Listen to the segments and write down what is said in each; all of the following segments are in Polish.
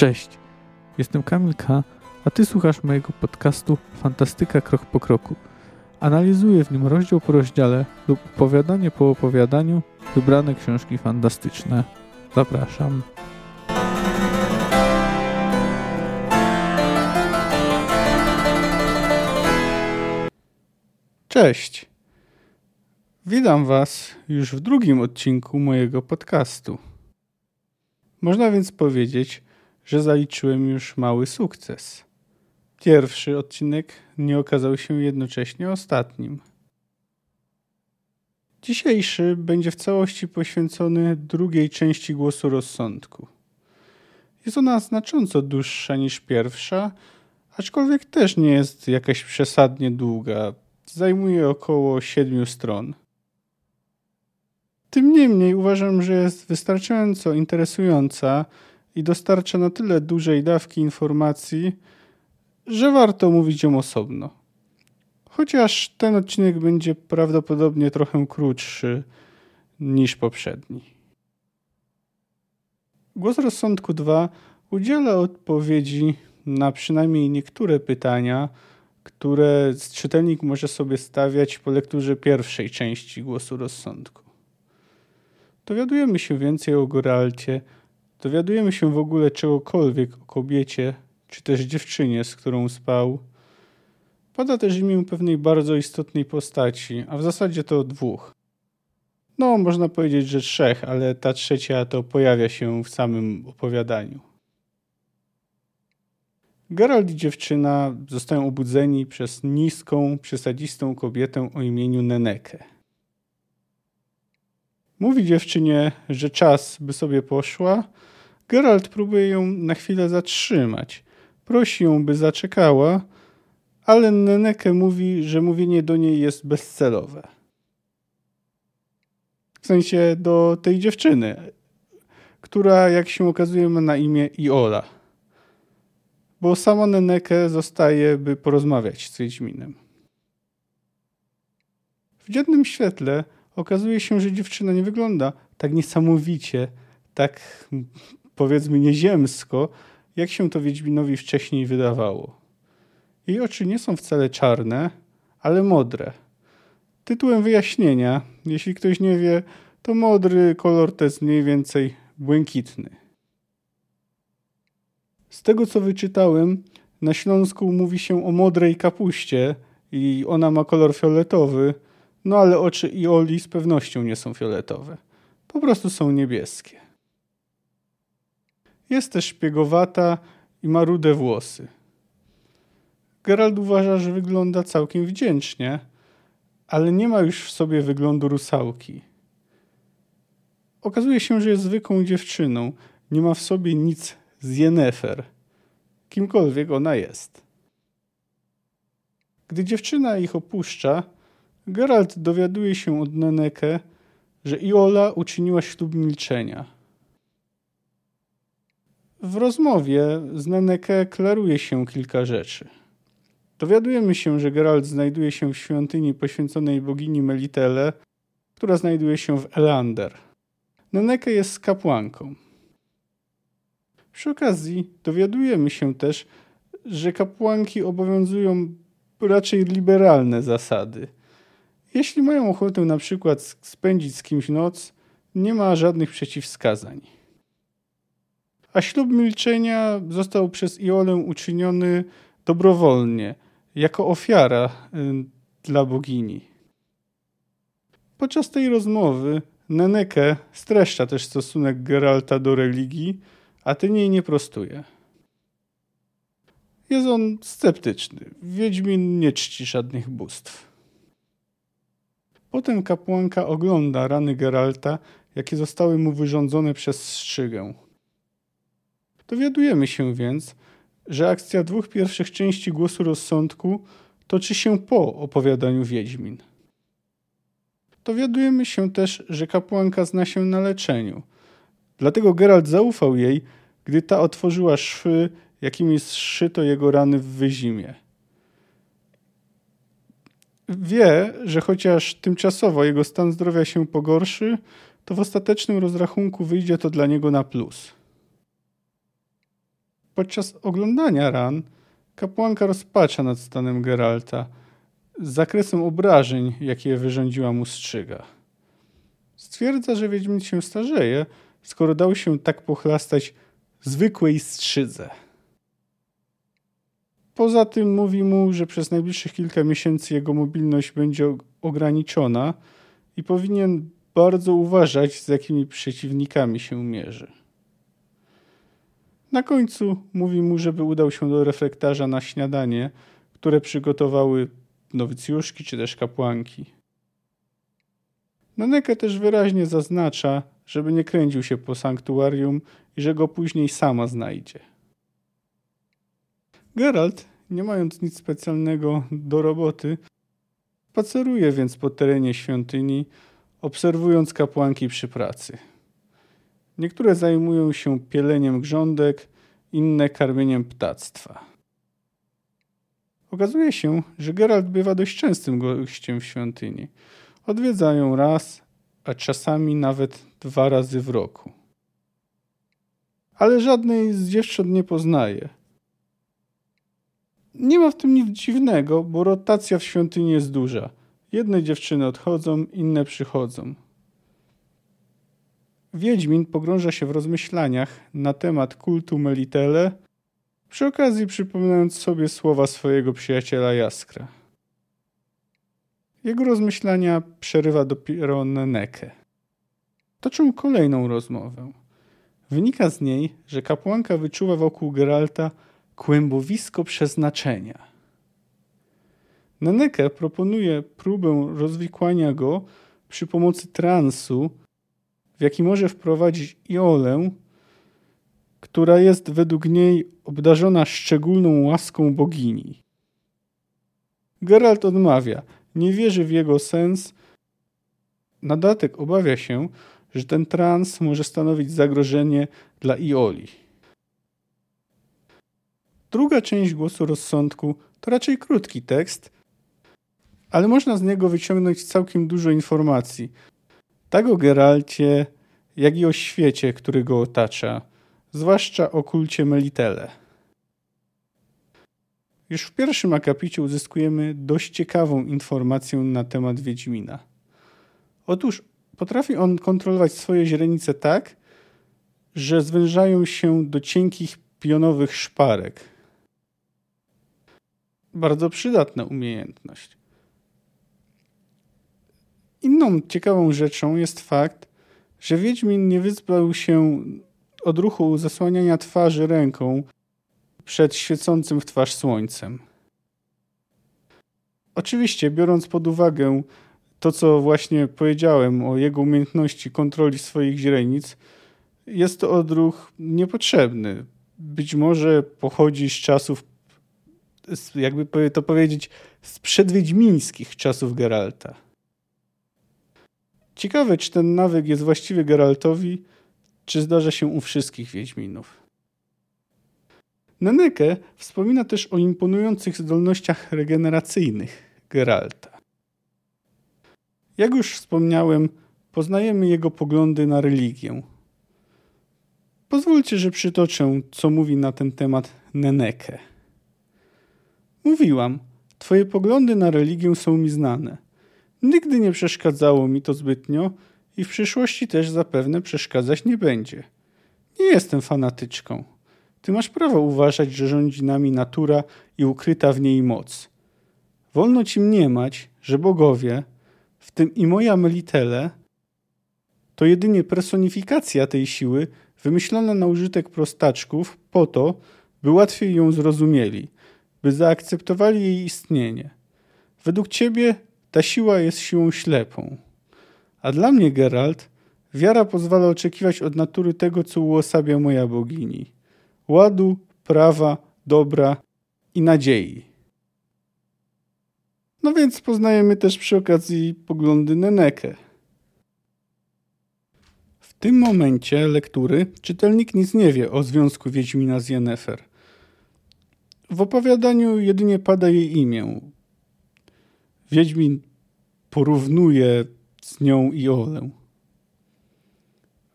Cześć, jestem Kamil K., a Ty słuchasz mojego podcastu Fantastyka Krok po Kroku. Analizuję w nim rozdział po rozdziale lub opowiadanie po opowiadaniu wybrane książki fantastyczne. Zapraszam. Cześć. Witam Was już w drugim odcinku mojego podcastu. Można więc powiedzieć, że zaliczyłem już mały sukces. Pierwszy odcinek nie okazał się jednocześnie ostatnim. Dzisiejszy będzie w całości poświęcony drugiej części głosu rozsądku. Jest ona znacząco dłuższa niż pierwsza, aczkolwiek też nie jest jakaś przesadnie długa. Zajmuje około siedmiu stron. Tym niemniej uważam, że jest wystarczająco interesująca i dostarcza na tyle dużej dawki informacji, że warto mówić ją osobno. Chociaż ten odcinek będzie prawdopodobnie trochę krótszy niż poprzedni. Głos Rozsądku 2 udziela odpowiedzi na przynajmniej niektóre pytania, które czytelnik może sobie stawiać po lekturze pierwszej części Głosu Rozsądku. Dowiadujemy się więcej o Goralcie, dowiadujemy się w ogóle czegokolwiek o kobiecie, czy też dziewczynie, z którą spał. Pada też imię pewnej bardzo istotnej postaci, a w zasadzie to dwóch. No, można powiedzieć, że trzech, ale ta trzecia to pojawia się w samym opowiadaniu. Geralt i dziewczyna zostają obudzeni przez niską, przesadzistą kobietę o imieniu Neneke. Mówi dziewczynie, że czas, by sobie poszła. Geralt próbuje ją na chwilę zatrzymać. Prosi ją, by zaczekała, ale Neneke mówi, że mówienie do niej jest bezcelowe. W sensie do tej dziewczyny, która, jak się okazuje, ma na imię Iola. Bo sama Neneke zostaje, by porozmawiać z Wiedźminem. W dziennym świetle okazuje się, że dziewczyna nie wygląda tak niesamowicie, tak powiedzmy nieziemsko, jak się to Wiedźminowi wcześniej wydawało. Jej oczy nie są wcale czarne, ale modre. Tytułem wyjaśnienia, jeśli ktoś nie wie, to modry kolor to jest mniej więcej błękitny. Z tego co wyczytałem, na Śląsku mówi się o modrej kapuście i ona ma kolor fioletowy, no ale oczy Ioli z pewnością nie są fioletowe. Po prostu są niebieskie. Jest też szpiegowata i ma rude włosy. Gerald uważa, że wygląda całkiem wdzięcznie, ale nie ma już w sobie wyglądu rusałki. Okazuje się, że jest zwykłą dziewczyną, nie ma w sobie nic z Jennefer, kimkolwiek ona jest. Gdy dziewczyna ich opuszcza, Geralt dowiaduje się od Neneke, że Iola uczyniła ślub milczenia. W rozmowie z Neneke klaruje się kilka rzeczy. Dowiadujemy się, że Geralt znajduje się w świątyni poświęconej bogini Melitele, która znajduje się w Elander. Neneke jest kapłanką. Przy okazji dowiadujemy się też, że kapłanki obowiązują raczej liberalne zasady – jeśli mają ochotę na przykład spędzić z kimś noc, nie ma żadnych przeciwwskazań. A ślub milczenia został przez Iolę uczyniony dobrowolnie, jako ofiara y, dla bogini. Podczas tej rozmowy Neneke streszcza też stosunek Geralta do religii, a ten jej nie prostuje. Jest on sceptyczny. Wiedźmin nie czci żadnych bóstw. Potem kapłanka ogląda rany Geralta, jakie zostały mu wyrządzone przez strzygę. Dowiadujemy się więc, że akcja dwóch pierwszych części głosu rozsądku toczy się po opowiadaniu Wiedźmin. Dowiadujemy się też, że kapłanka zna się na leczeniu. Dlatego Geralt zaufał jej, gdy ta otworzyła szwy, jakimi zszyto jego rany w wyzimie wie, że chociaż tymczasowo jego stan zdrowia się pogorszy, to w ostatecznym rozrachunku wyjdzie to dla niego na plus. Podczas oglądania ran kapłanka rozpacza nad stanem Geralta z zakresem obrażeń, jakie wyrządziła mu strzyga. Stwierdza, że Wiedźmin się starzeje, skoro dał się tak pochlastać zwykłej strzydze. Poza tym mówi mu, że przez najbliższych kilka miesięcy jego mobilność będzie ograniczona i powinien bardzo uważać, z jakimi przeciwnikami się mierzy. Na końcu mówi mu, żeby udał się do reflektarza na śniadanie, które przygotowały nowicjuszki czy też kapłanki. Naneke też wyraźnie zaznacza, żeby nie kręcił się po sanktuarium i że go później sama znajdzie. Geralt, nie mając nic specjalnego do roboty, spaceruje więc po terenie świątyni, obserwując kapłanki przy pracy. Niektóre zajmują się pieleniem grządek, inne karmieniem ptactwa. Okazuje się, że Geralt bywa dość częstym gościem w świątyni. Odwiedzają raz, a czasami nawet dwa razy w roku. Ale żadnej z dziewcząt nie poznaje. Nie ma w tym nic dziwnego, bo rotacja w świątyni jest duża. Jedne dziewczyny odchodzą, inne przychodzą. Wiedźmin pogrąża się w rozmyślaniach na temat kultu Melitele, przy okazji przypominając sobie słowa swojego przyjaciela Jaskra. Jego rozmyślania przerywa dopiero Neneke. Toczą kolejną rozmowę. Wynika z niej, że kapłanka wyczuwa wokół Geralta kłębowisko przeznaczenia. Neneke proponuje próbę rozwikłania go przy pomocy transu, w jaki może wprowadzić Iolę, która jest według niej obdarzona szczególną łaską bogini. Geralt odmawia, nie wierzy w jego sens. Na dodatek obawia się, że ten trans może stanowić zagrożenie dla Ioli. Druga część głosu rozsądku to raczej krótki tekst, ale można z niego wyciągnąć całkiem dużo informacji. Tak o Geralcie, jak i o świecie, który go otacza, zwłaszcza o kulcie Melitele. Już w pierwszym akapicie uzyskujemy dość ciekawą informację na temat Wiedźmina. Otóż potrafi on kontrolować swoje źrenice tak, że zwężają się do cienkich pionowych szparek. Bardzo przydatna umiejętność. Inną ciekawą rzeczą jest fakt, że Wiedźmin nie wyzbał się odruchu zasłaniania twarzy ręką przed świecącym w twarz słońcem. Oczywiście, biorąc pod uwagę to, co właśnie powiedziałem o jego umiejętności kontroli swoich źrenic, jest to odruch niepotrzebny. Być może pochodzi z czasów, jakby to powiedzieć, z przedwiedźmińskich czasów Geralta. Ciekawe, czy ten nawyk jest właściwy Geraltowi, czy zdarza się u wszystkich Wiedźminów. Neneke wspomina też o imponujących zdolnościach regeneracyjnych Geralta. Jak już wspomniałem, poznajemy jego poglądy na religię. Pozwólcie, że przytoczę, co mówi na ten temat Neneke. Mówiłam, twoje poglądy na religię są mi znane. Nigdy nie przeszkadzało mi to zbytnio i w przyszłości też zapewne przeszkadzać nie będzie. Nie jestem fanatyczką. Ty masz prawo uważać, że rządzi nami natura i ukryta w niej moc. Wolno ci mniemać, że bogowie, w tym i moja Melitele, to jedynie personifikacja tej siły wymyślona na użytek prostaczków po to, by łatwiej ją zrozumieli, by zaakceptowali jej istnienie. Według ciebie ta siła jest siłą ślepą. A dla mnie, Geralt, wiara pozwala oczekiwać od natury tego, co uosabia moja bogini. Ładu, prawa, dobra i nadziei. No więc poznajemy też przy okazji poglądy Neneke. W tym momencie lektury czytelnik nic nie wie o związku Wiedźmina z Yennefer. W opowiadaniu jedynie pada jej imię. Wiedźmin porównuje z nią i Olę.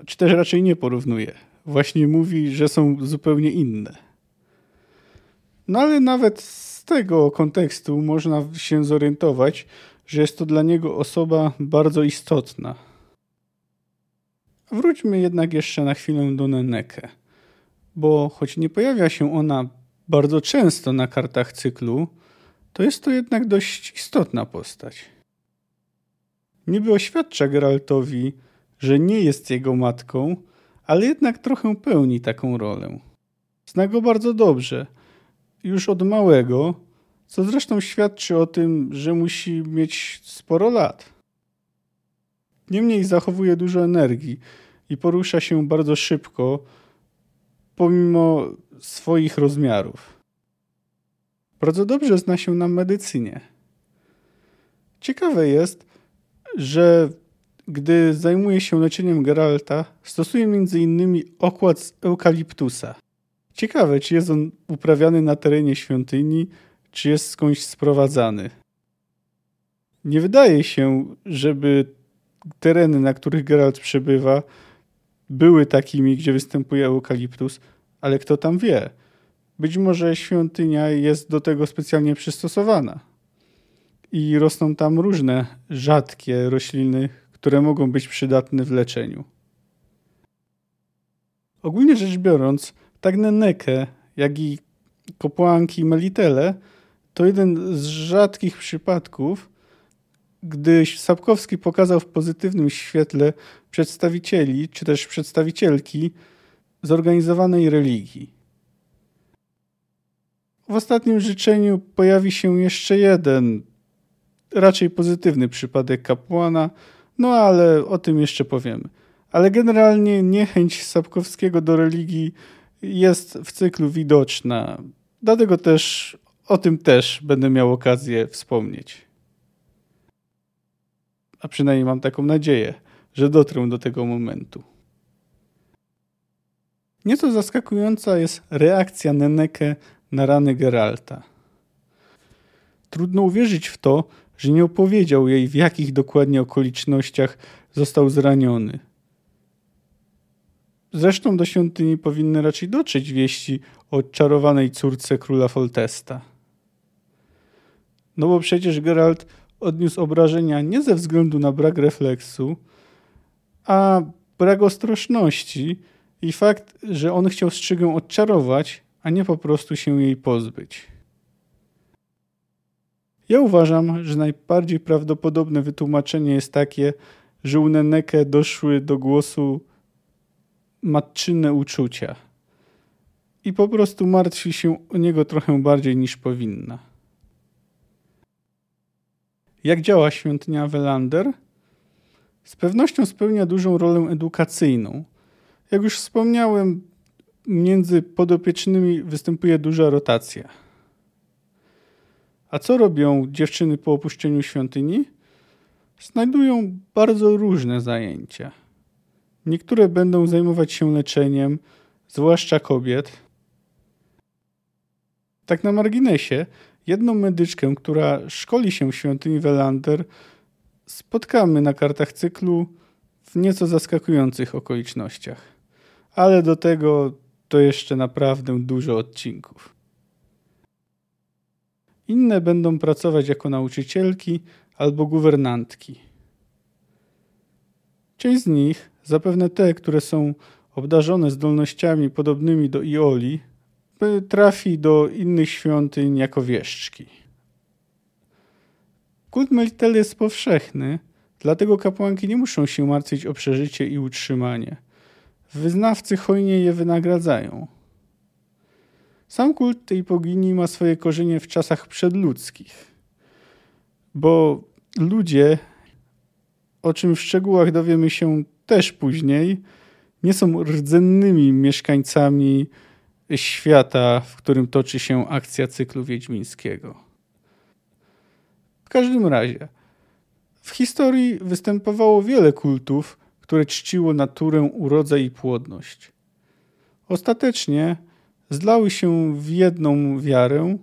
Czy też raczej nie porównuje. Właśnie mówi, że są zupełnie inne. No ale nawet z tego kontekstu można się zorientować, że jest to dla niego osoba bardzo istotna. Wróćmy jednak jeszcze na chwilę do Neneke, bo choć nie pojawia się ona bardzo często na kartach cyklu, to jest to jednak dość istotna postać. Niby oświadcza Geraltowi, że nie jest jego matką, ale jednak trochę pełni taką rolę. Zna go bardzo dobrze, już od małego, co zresztą świadczy o tym, że musi mieć sporo lat. Niemniej zachowuje dużo energii i porusza się bardzo szybko, pomimo swoich rozmiarów. Bardzo dobrze zna się na medycynie. Ciekawe jest, że gdy zajmuje się leczeniem Geralta, stosuje m.in. okład z eukaliptusa. Ciekawe, czy jest on uprawiany na terenie świątyni, czy jest skądś sprowadzany. Nie wydaje się, żeby tereny, na których Geralt przebywa, były takimi, gdzie występuje eukaliptus, ale kto tam wie? Być może świątynia jest do tego specjalnie przystosowana. I rosną tam różne rzadkie rośliny, które mogą być przydatne w leczeniu. Ogólnie rzecz biorąc, tak Neneke, jak i kopłanki Melitele to jeden z rzadkich przypadków, gdy Sapkowski pokazał w pozytywnym świetle przedstawicieli, czy też przedstawicielki zorganizowanej religii. W ostatnim życzeniu pojawi się jeszcze jeden, raczej pozytywny przypadek kapłana, no ale o tym jeszcze powiemy. Ale generalnie niechęć Sapkowskiego do religii jest w cyklu widoczna. Dlatego też o tym też będę miał okazję wspomnieć. A przynajmniej mam taką nadzieję, że dotrę do tego momentu. Nieco zaskakująca jest reakcja Neneke na rany Geralta. Trudno uwierzyć w to, że nie opowiedział jej, w jakich dokładnie okolicznościach został zraniony. Zresztą do świątyni powinny raczej dotrzeć wieści o czarowanej córce króla Foltesta. No bo przecież Geralt odniósł obrażenia nie ze względu na brak refleksu, a brak ostrożności i fakt, że on chciał strzygę odczarować, a nie po prostu się jej pozbyć. Ja uważam, że najbardziej prawdopodobne wytłumaczenie jest takie, że u Neneke doszły do głosu matczyne uczucia i po prostu martwi się o niego trochę bardziej niż powinna. Jak działa świątynia Welander? Z pewnością spełnia dużą rolę edukacyjną. Jak już wspomniałem, między podopiecznymi występuje duża rotacja. A co robią dziewczyny po opuszczeniu świątyni? Znajdują bardzo różne zajęcia. Niektóre będą zajmować się leczeniem, zwłaszcza kobiet. Tak na marginesie, jedną medyczkę, która szkoli się w świątyni Welander, spotkamy na kartach cyklu w nieco zaskakujących okolicznościach. Ale do tego to jeszcze naprawdę dużo odcinków. Inne będą pracować jako nauczycielki albo guwernantki. Część z nich, zapewne te, które są obdarzone zdolnościami podobnymi do Ioli, trafi do innych świątyń jako wieszczki. Kult Melitele jest powszechny, dlatego kapłanki nie muszą się martwić o przeżycie i utrzymanie. Wyznawcy hojnie je wynagradzają. Sam kult tej bogini ma swoje korzenie w czasach przedludzkich, bo ludzie, o czym w szczegółach dowiemy się też później, nie są rdzennymi mieszkańcami świata, w którym toczy się akcja cyklu wiedźmińskiego. W każdym razie, w historii występowało wiele kultów, które czciło naturę, urodzę i płodność. Ostatecznie zlały się w jedną wiarę,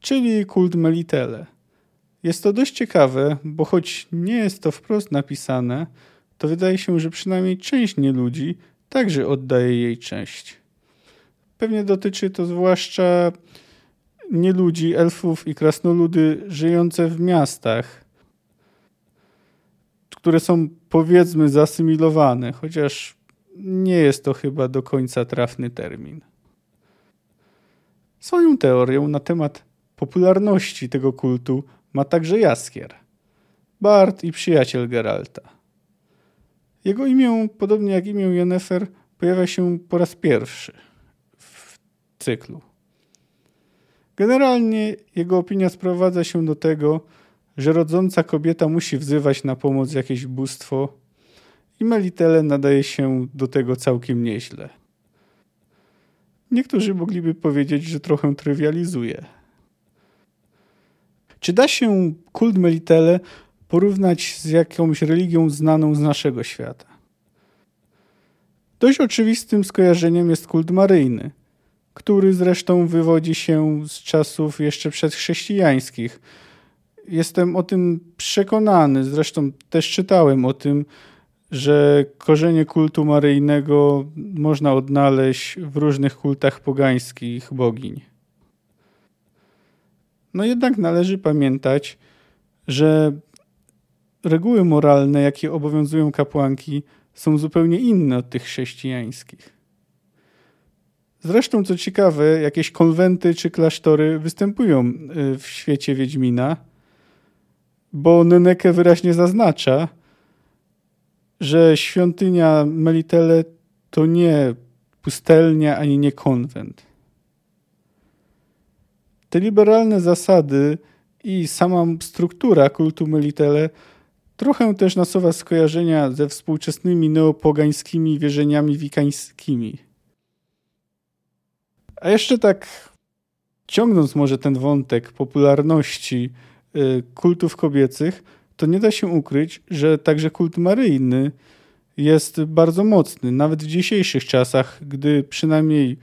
czyli kult Melitele. Jest to dość ciekawe, bo choć nie jest to wprost napisane, to wydaje się, że przynajmniej część nieludzi także oddaje jej cześć. Pewnie dotyczy to zwłaszcza nie ludzi, elfów i krasnoludy żyjące w miastach, które są powiedzmy zasymilowane, chociaż nie jest to chyba do końca trafny termin. Swoją teorię na temat popularności tego kultu ma także Jaskier, Bart i przyjaciel Geralta. Jego imię, podobnie jak imię Yennefer, pojawia się po raz pierwszy w cyklu. Generalnie jego opinia sprowadza się do tego, że rodząca kobieta musi wzywać na pomoc jakieś bóstwo i Melitele nadaje się do tego całkiem nieźle. Niektórzy mogliby powiedzieć, że trochę trywializuje. Czy da się kult Melitele porównać z jakąś religią znaną z naszego świata? Dość oczywistym skojarzeniem jest kult maryjny, który zresztą wywodzi się z czasów jeszcze przedchrześcijańskich. Jestem o tym przekonany, zresztą też czytałem o tym, że korzenie kultu maryjnego można odnaleźć w różnych kultach pogańskich bogiń. No jednak należy pamiętać, że reguły moralne, jakie obowiązują kapłanki, są zupełnie inne od tych chrześcijańskich. Zresztą, co ciekawe, jakieś konwenty czy klasztory występują y, w świecie Wiedźmina, bo Neneke wyraźnie zaznacza, że świątynia Melitele to nie pustelnia ani nie konwent. Te liberalne zasady i sama struktura kultu Melitele trochę też nasuwa skojarzenia ze współczesnymi neopogańskimi wierzeniami wikańskimi. A jeszcze tak ciągnąc może ten wątek popularności kultów kobiecych, to nie da się ukryć, że także kult maryjny jest bardzo mocny, nawet w dzisiejszych czasach, gdy przynajmniej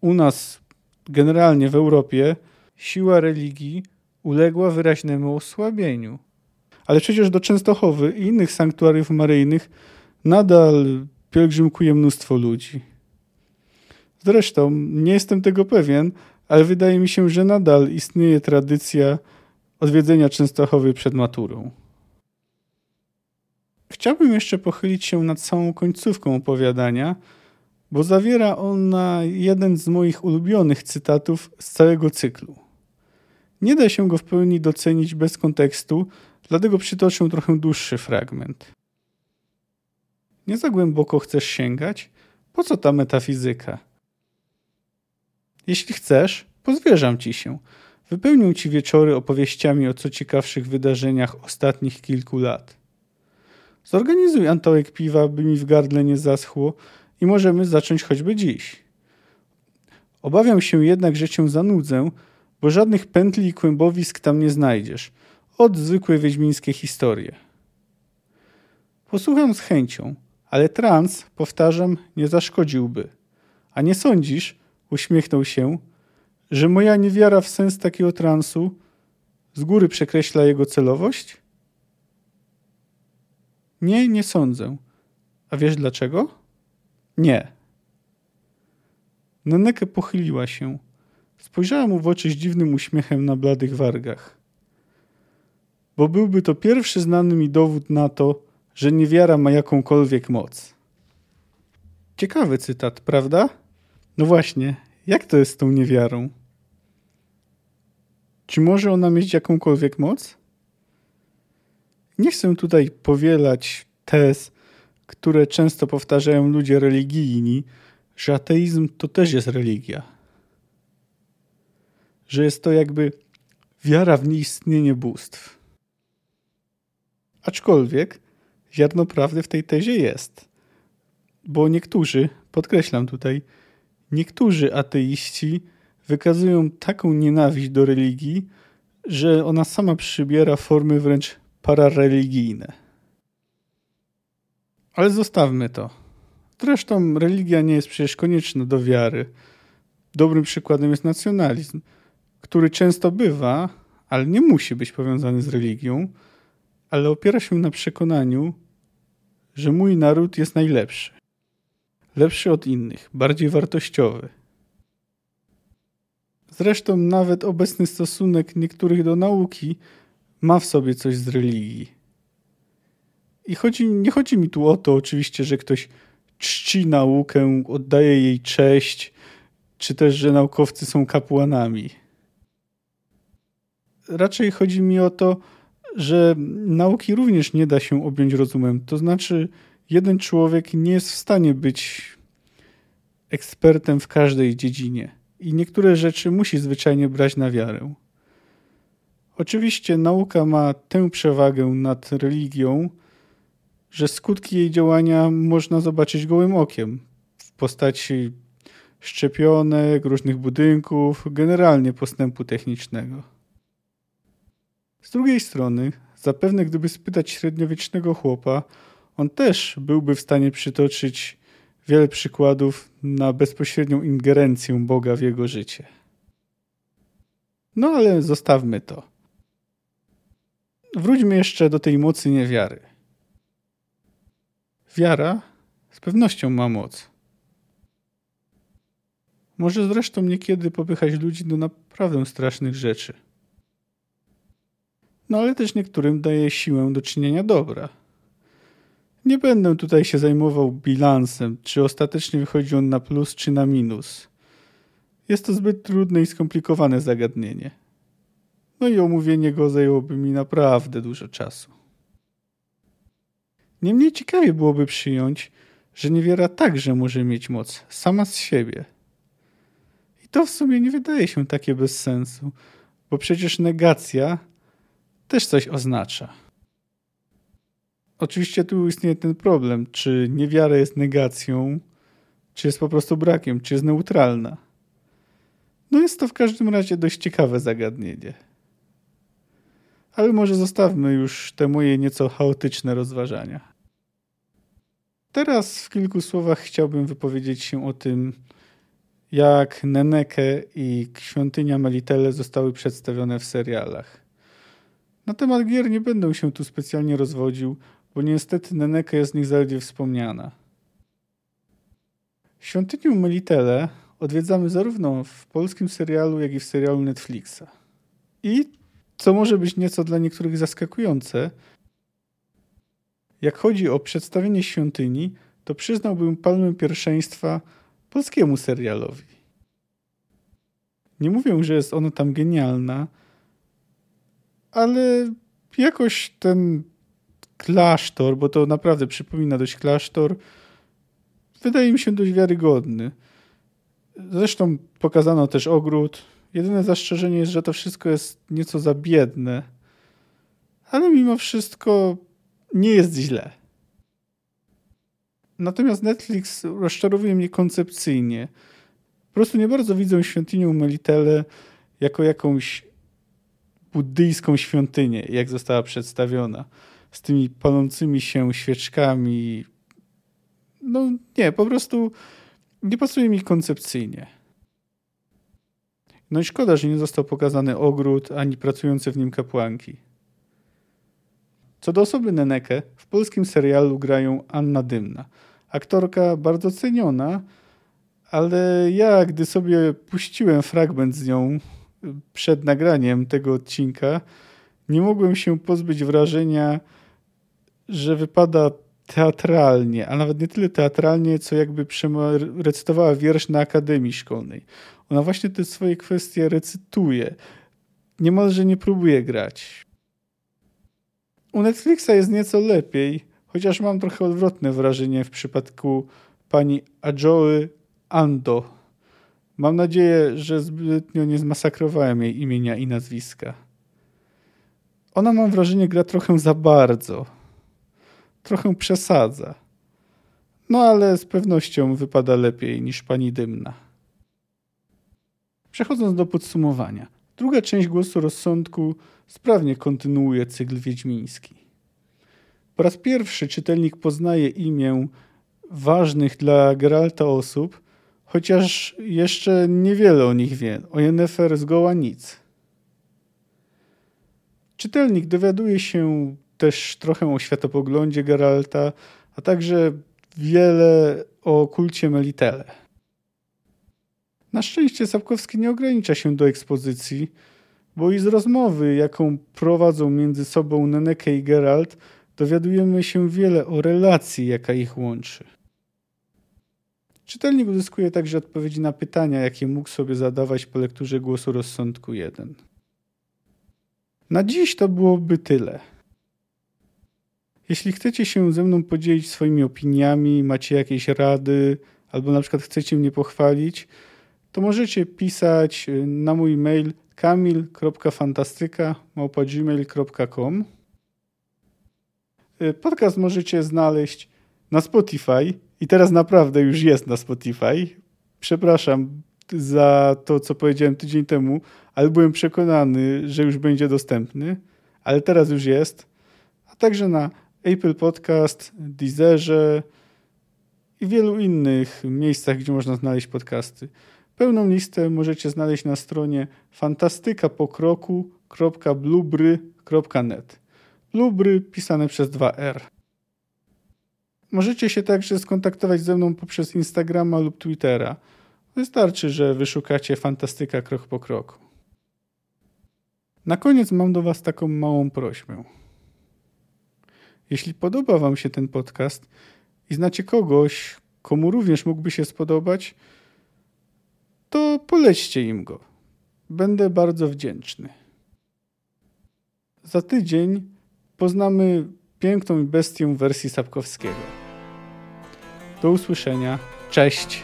u nas, generalnie w Europie, siła religii uległa wyraźnemu osłabieniu. Ale przecież do Częstochowy i innych sanktuariów maryjnych nadal pielgrzymkuje mnóstwo ludzi. Zresztą nie jestem tego pewien, ale wydaje mi się, że nadal istnieje tradycja odwiedzenia Częstochowy przed maturą. Chciałbym jeszcze pochylić się nad samą końcówką opowiadania, bo zawiera ona jeden z moich ulubionych cytatów z całego cyklu. Nie da się go w pełni docenić bez kontekstu, dlatego przytoczę trochę dłuższy fragment. Nie za głęboko chcesz sięgać? Po co ta metafizyka? Jeśli chcesz, pozwierzam ci się. Wypełnię ci wieczory opowieściami o co ciekawszych wydarzeniach ostatnich kilku lat. Zorganizuj antołek piwa, by mi w gardle nie zaschło i możemy zacząć choćby dziś. Obawiam się jednak, że cię zanudzę, bo żadnych pętli i kłębowisk tam nie znajdziesz. Od zwykłe wiedźmińskie historie. Posłucham z chęcią, ale trans, powtarzam, nie zaszkodziłby. A nie sądzisz, uśmiechnął się, że moja niewiara w sens takiego transu z góry przekreśla jego celowość? Nie, nie sądzę. A wiesz dlaczego? Nie. Neneke pochyliła się. Spojrzała mu w oczy z dziwnym uśmiechem na bladych wargach. Bo byłby to pierwszy znany mi dowód na to, że niewiara ma jakąkolwiek moc. Ciekawy cytat, prawda? No właśnie, jak to jest z tą niewiarą? Czy może ona mieć jakąkolwiek moc? Nie chcę tutaj powielać tez, które często powtarzają ludzie religijni, że ateizm to też jest religia. Że jest to jakby wiara w nieistnienie bóstw. Aczkolwiek ziarno prawdy w tej tezie jest. Bo niektórzy, podkreślam tutaj, niektórzy ateiści wykazują taką nienawiść do religii, że ona sama przybiera formy wręcz parareligijne. Ale zostawmy to. Zresztą religia nie jest przecież konieczna do wiary. Dobrym przykładem jest nacjonalizm, który często bywa, ale nie musi być powiązany z religią, ale opiera się na przekonaniu, że mój naród jest najlepszy. Lepszy od innych, bardziej wartościowy. Zresztą nawet obecny stosunek niektórych do nauki ma w sobie coś z religii. I chodzi, nie chodzi mi tu o to oczywiście, że ktoś czci naukę, oddaje jej cześć, czy też, że naukowcy są kapłanami. Raczej chodzi mi o to, że nauki również nie da się objąć rozumem. To znaczy, jeden człowiek nie jest w stanie być ekspertem w każdej dziedzinie i niektóre rzeczy musi zwyczajnie brać na wiarę. Oczywiście nauka ma tę przewagę nad religią, że skutki jej działania można zobaczyć gołym okiem w postaci szczepionek, różnych budynków, generalnie postępu technicznego. Z drugiej strony, zapewne gdyby spytać średniowiecznego chłopa, on też byłby w stanie przytoczyć wiele przykładów na bezpośrednią ingerencję Boga w jego życie. No ale zostawmy to. Wróćmy jeszcze do tej mocy niewiary. Wiara z pewnością ma moc. Może zresztą niekiedy popychać ludzi do naprawdę strasznych rzeczy. No ale też niektórym daje siłę do czynienia dobra. Nie będę tutaj się zajmował bilansem, czy ostatecznie wychodzi on na plus, czy na minus. Jest to zbyt trudne i skomplikowane zagadnienie. No i omówienie go zajęłoby mi naprawdę dużo czasu. Niemniej ciekawie byłoby przyjąć, że niewiera także może mieć moc sama z siebie. I to w sumie nie wydaje się takie bez sensu, bo przecież negacja też coś oznacza. Oczywiście tu istnieje ten problem, czy niewiara jest negacją, czy jest po prostu brakiem, czy jest neutralna. No jest to w każdym razie dość ciekawe zagadnienie. Ale może zostawmy już te moje nieco chaotyczne rozważania. Teraz w kilku słowach chciałbym wypowiedzieć się o tym, jak Neneke i Świątynia Melitele zostały przedstawione w serialach. Na temat gier nie będę się tu specjalnie rozwodził, bo niestety Neneke jest z nich zaledwie wspomniana. Świątynię Melitele odwiedzamy zarówno w polskim serialu, jak i w serialu Netflixa. I co może być nieco dla niektórych zaskakujące, jak chodzi o przedstawienie świątyni, to przyznałbym palmę pierwszeństwa polskiemu serialowi. Nie mówię, że jest ona tam genialna, ale jakoś ten klasztor, bo to naprawdę przypomina dość klasztor, wydaje mi się dość wiarygodny. Zresztą pokazano też ogród. Jedyne zastrzeżenie jest, że to wszystko jest nieco za biedne, ale mimo wszystko nie jest źle. Natomiast Netflix rozczarowuje mnie koncepcyjnie. Po prostu nie bardzo widzę świątynię Melitele jako jakąś buddyjską świątynię, jak została przedstawiona. Z tymi palącymi się świeczkami. No nie, po prostu nie pasuje mi koncepcyjnie. No i szkoda, że nie został pokazany ogród, ani pracujące w nim kapłanki. Co do osoby Neneke, w polskim serialu grają Anna Dymna. Aktorka bardzo ceniona, ale ja, gdy sobie puściłem fragment z nią przed nagraniem tego odcinka, nie mogłem się pozbyć wrażenia, że wypada teatralnie, a nawet nie tyle teatralnie, co jakby recytowała wiersz na akademii szkolnej. Ona właśnie te swoje kwestie recytuje. Niemalże nie próbuje grać. U Netflixa jest nieco lepiej, chociaż mam trochę odwrotne wrażenie w przypadku pani Ajoy Ando. Mam nadzieję, że zbytnio nie zmasakrowałem jej imienia i nazwiska. Ona, mam wrażenie, gra trochę za bardzo. Trochę przesadza. No ale z pewnością wypada lepiej niż pani Dymna. Przechodząc do podsumowania. Druga część głosu rozsądku sprawnie kontynuuje cykl wiedźmiński. Po raz pierwszy czytelnik poznaje imię ważnych dla Geralta osób, chociaż jeszcze niewiele o nich wie. O Yennefer zgoła nic. Czytelnik dowiaduje się też trochę o światopoglądzie Geralta, a także wiele o kulcie Melitele. Na szczęście Sapkowski nie ogranicza się do ekspozycji, bo i z rozmowy, jaką prowadzą między sobą Neneke i Geralt, dowiadujemy się wiele o relacji, jaka ich łączy. Czytelnik uzyskuje także odpowiedzi na pytania, jakie mógł sobie zadawać po lekturze głosu rozsądku 1. Na dziś to byłoby tyle. Jeśli chcecie się ze mną podzielić swoimi opiniami, macie jakieś rady, albo na przykład chcecie mnie pochwalić, to możecie pisać na mój mail kamil.fantastyka.gmail.com Podcast możecie znaleźć na Spotify i teraz naprawdę już jest na Spotify. Przepraszam za to, co powiedziałem tydzień temu, ale byłem przekonany, że już będzie dostępny, ale teraz już jest. A także na Apple Podcast, Deezerze i wielu innych miejscach, gdzie można znaleźć podcasty. Pełną listę możecie znaleźć na stronie fantastykapokroku.blubry.net. Blubry pisane przez 2R. Możecie się także skontaktować ze mną poprzez Instagrama lub Twittera. Wystarczy, że wyszukacie Fantastyka krok po kroku. Na koniec mam do Was taką małą prośbę. Jeśli podoba Wam się ten podcast i znacie kogoś, komu również mógłby się spodobać, to polećcie im go. Będę bardzo wdzięczny. Za tydzień poznamy piękną bestię wersji Sapkowskiego. Do usłyszenia. Cześć.